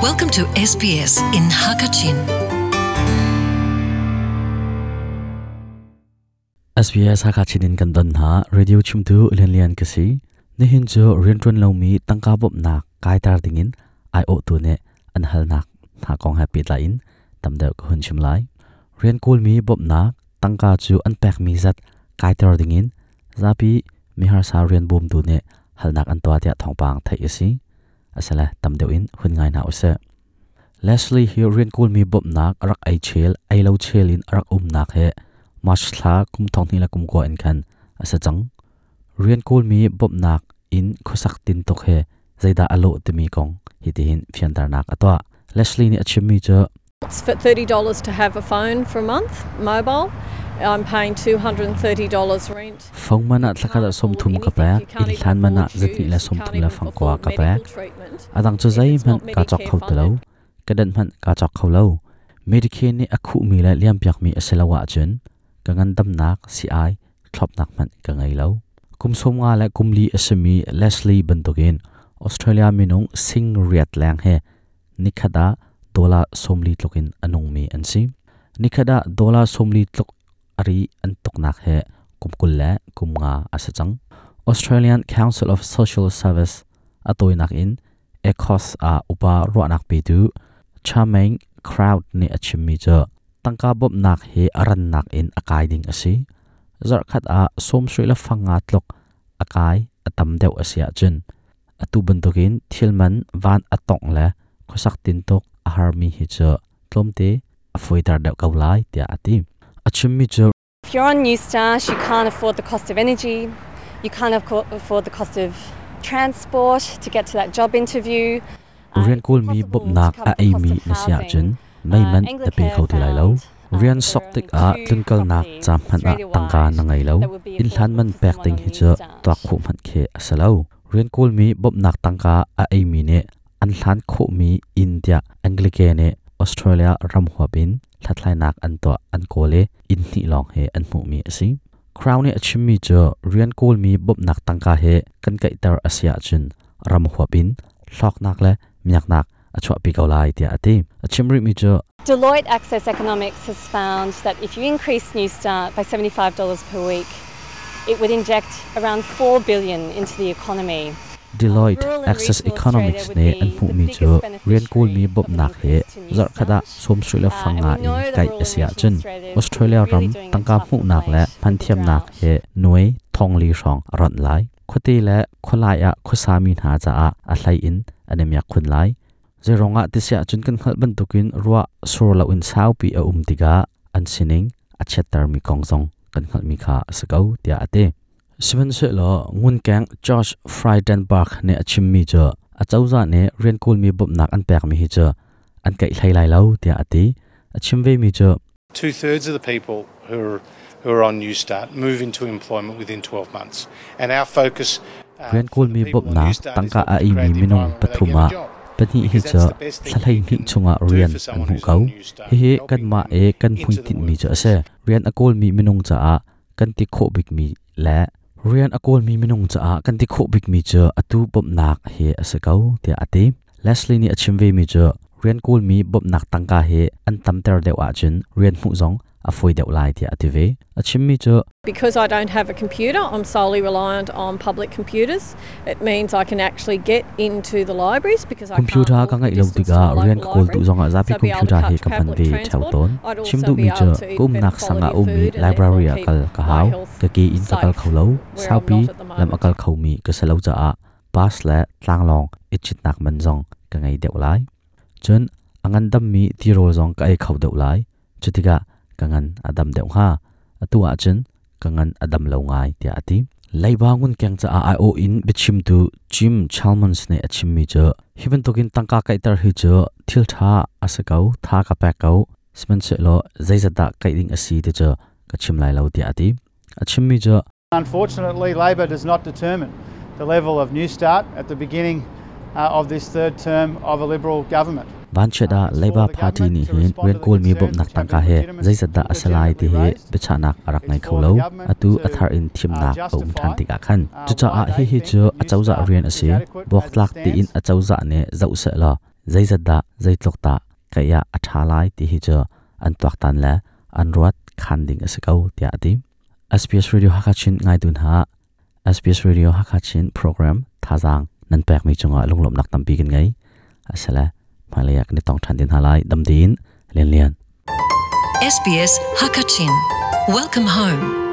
Welcome to SBS in Hakachin. SBS Hakachin in kandan ha radio chimtu lian lian kasi nihin jo rian tron lo mi tangka bop na kai tar dingin ai o tu ne an hal nak na kong happy la in. Tam de ko hun chim lai. Rian kul mi bop na tangka chu an pek mi zat kai tar dingin zapi mi har sa rian bum tu ne hal nak an to tia thong pang thai isi asala tam deuh in hun ngai na ose. Leslie hi rin kul mi bop nak rak ai chel ai lo chel in rak um nak he. March thla kum thong ni la kum ko en khan. Asa chang. Rin kul mi bop nak in khosak tin tok he. Zaida alo te mi kong. Hi ti hin fian dar nak atwa Leslie ni achimi mi cho. It's for thirty dollars to have a phone for a month, mobile. I'm paying two hundred and thirty dollars rent. phong mana thlaka da som thum ka pa il than mana zati la som thum la phang kwa ka pa adang chu zai man ka chok khau te lo ka dan man ka chok khau lo medicare ni akhu mi la liam piak mi aselawa chun ka ngan dam nak si ai thlop nak man ka ngai lo kum som nga la kum li asmi leslie bantokin australia minung sing riat lang he nikhada dola somli tlokin anung mi ansi nikhada dola somli tlok ari an toknak he kumkul le kumnga asachang. Australian council of social service atoinak in, ecos a upa roanak pe tu chameng crowd ni achimi cho tangka bob nak he aran nak in akai ding asi zar khat a som sri la fanga tlok akai atam deu asia chun atu bantokin thilman van atong le, khosak tin tok ahar mi hi cho tlomte afoitar deu kaulai tia atim ati achimmi cho If you're on Newstart, you can't afford the cost of energy, you can't affo- afford the cost of transport to get to that job interview. Uh, rian kul mi impossible bop to nak cover a the ei cost mi of na sia housing. chun mai Uh, man ta pe khau ti lai lo Anglicare rian found, sok uh, tik there a are tlun kal nak two cham han a properties tangka na ngai lo that would be in than man affordable for pek ting someone hi on cho Newstart. to khu man khe asalo rian kul mi bop nak tangka a ei mi ne an hlan kho mi india anglike ne australia ram huapin thlatlai nak an to an kole in ni long he an mu mi asi crown ni achim mi cho rian kul mi bop nak tangka he kan kai tar asia chun ram huapin thlok nak le miak nak achwa pi kaulai tia ati achim ri mi cho Deloitte Access Economics has found that if you increase Newstart by $75 per week, it would inject around 4 billion into the economy. Deloitte Rural and Access regional Economics Australia ne would an be pu the mi biggest cho rian kul mi beneficiary bob of an nak he increase to zar khada Newstart. som sui la Uh, fanga and we know in that kai rural and asia regional chun Australia is Australia really ram doing a tangka tough mu nak le fight phan with the thiam nak drought. he nuai thong li rong ron lai khote le kholai a khosami na cha a a hlai in anemya khun lai zeronga tisia chun kan khal ban tukin ruwa sur la un sau pi a um tiga an sining a chetar mi kongjong kan khal mi kha sakau tia ate sivan se lo ngun kang Josh Frydenbach ne achim mi cho a chauza ne rian kul mi bob nak an pek mi hi cho an kai thlai lai lo tia ati achim ve mi cho Two thirds of the people who are, who are on New Start move into employment within 12 months. And our focus. uh, rian for kul the mi people bob on na New Start is tangka that a we i create mi the minung environment where they get a pathuma job. pani hi Because cho that's the best thing thalai you ni can chunga do rian for an someone hu who's kau on New Start, hi hi kan helping ma them e kan into phuin the tin mi cho workforce. ase rian akol mi minung cha a kan ti kho bik mi la rian akol mi minung cha a kan ti kho bik mi cho atu bop nak he ase kau tia ati leslie ni achim ve mi cho rian kul mi bop nak tangka he an tam ter deu a chun rian mu zong a foi deu lai tia ati ve. Achim mi cho Because I don't have a computer, I'm solely reliant on public computers. It means I can actually get into the libraries because I computer ka ngai lo distance tiga to a rian kol tu zonga I'd be able to computer he ka pan ve chau ton. Chim du mi eat kum nak sanga food and library akal ka hau ka ki in sakal safe kholo where I'm saupi not at the lam moment. akal khau mi ka salo cha a pas la tlang long ichit nak man zong ka ngai deu lai chun angan dam mi ti rol zong ka ai khau deu lai chutika kangan adam deu ha. Atua chun kangan adam lo ngai tia ati leibangun kyang cha a o in bichim tu. Jim chalmons ne achim mi cho hiban tokin tangka kai tar hi cho thil tha asakau tha ka pa kau sman se lo zaizata kai ding asi te cho ka chim lai lo tia ati achim mi cho Unfortunately, Labor does not determine the level of New Start at the beginning uh, of this third term of a Liberal government. van cheda labor party ni hin ren kol mi bom nak tangka he zaizata asalai ti he bichanak arak ngai kholo atu athar in thim nak om than tika khan chu cha a hi hi chu achauza rian ase bok tlak ti in achauza ne zau se la zaizat da zaitlok ta kaya athalai ti hi cho an tuak tan la an ruat khan ding asakau tia ati SPS Radio Hakachin ngai dun ha SPS Radio Hakachin program thazang nan pek mi chunga lunglom nak tam pi kin ngai asala malayak ni tong than din halai dam din len lian SPS Hakachin Welcome home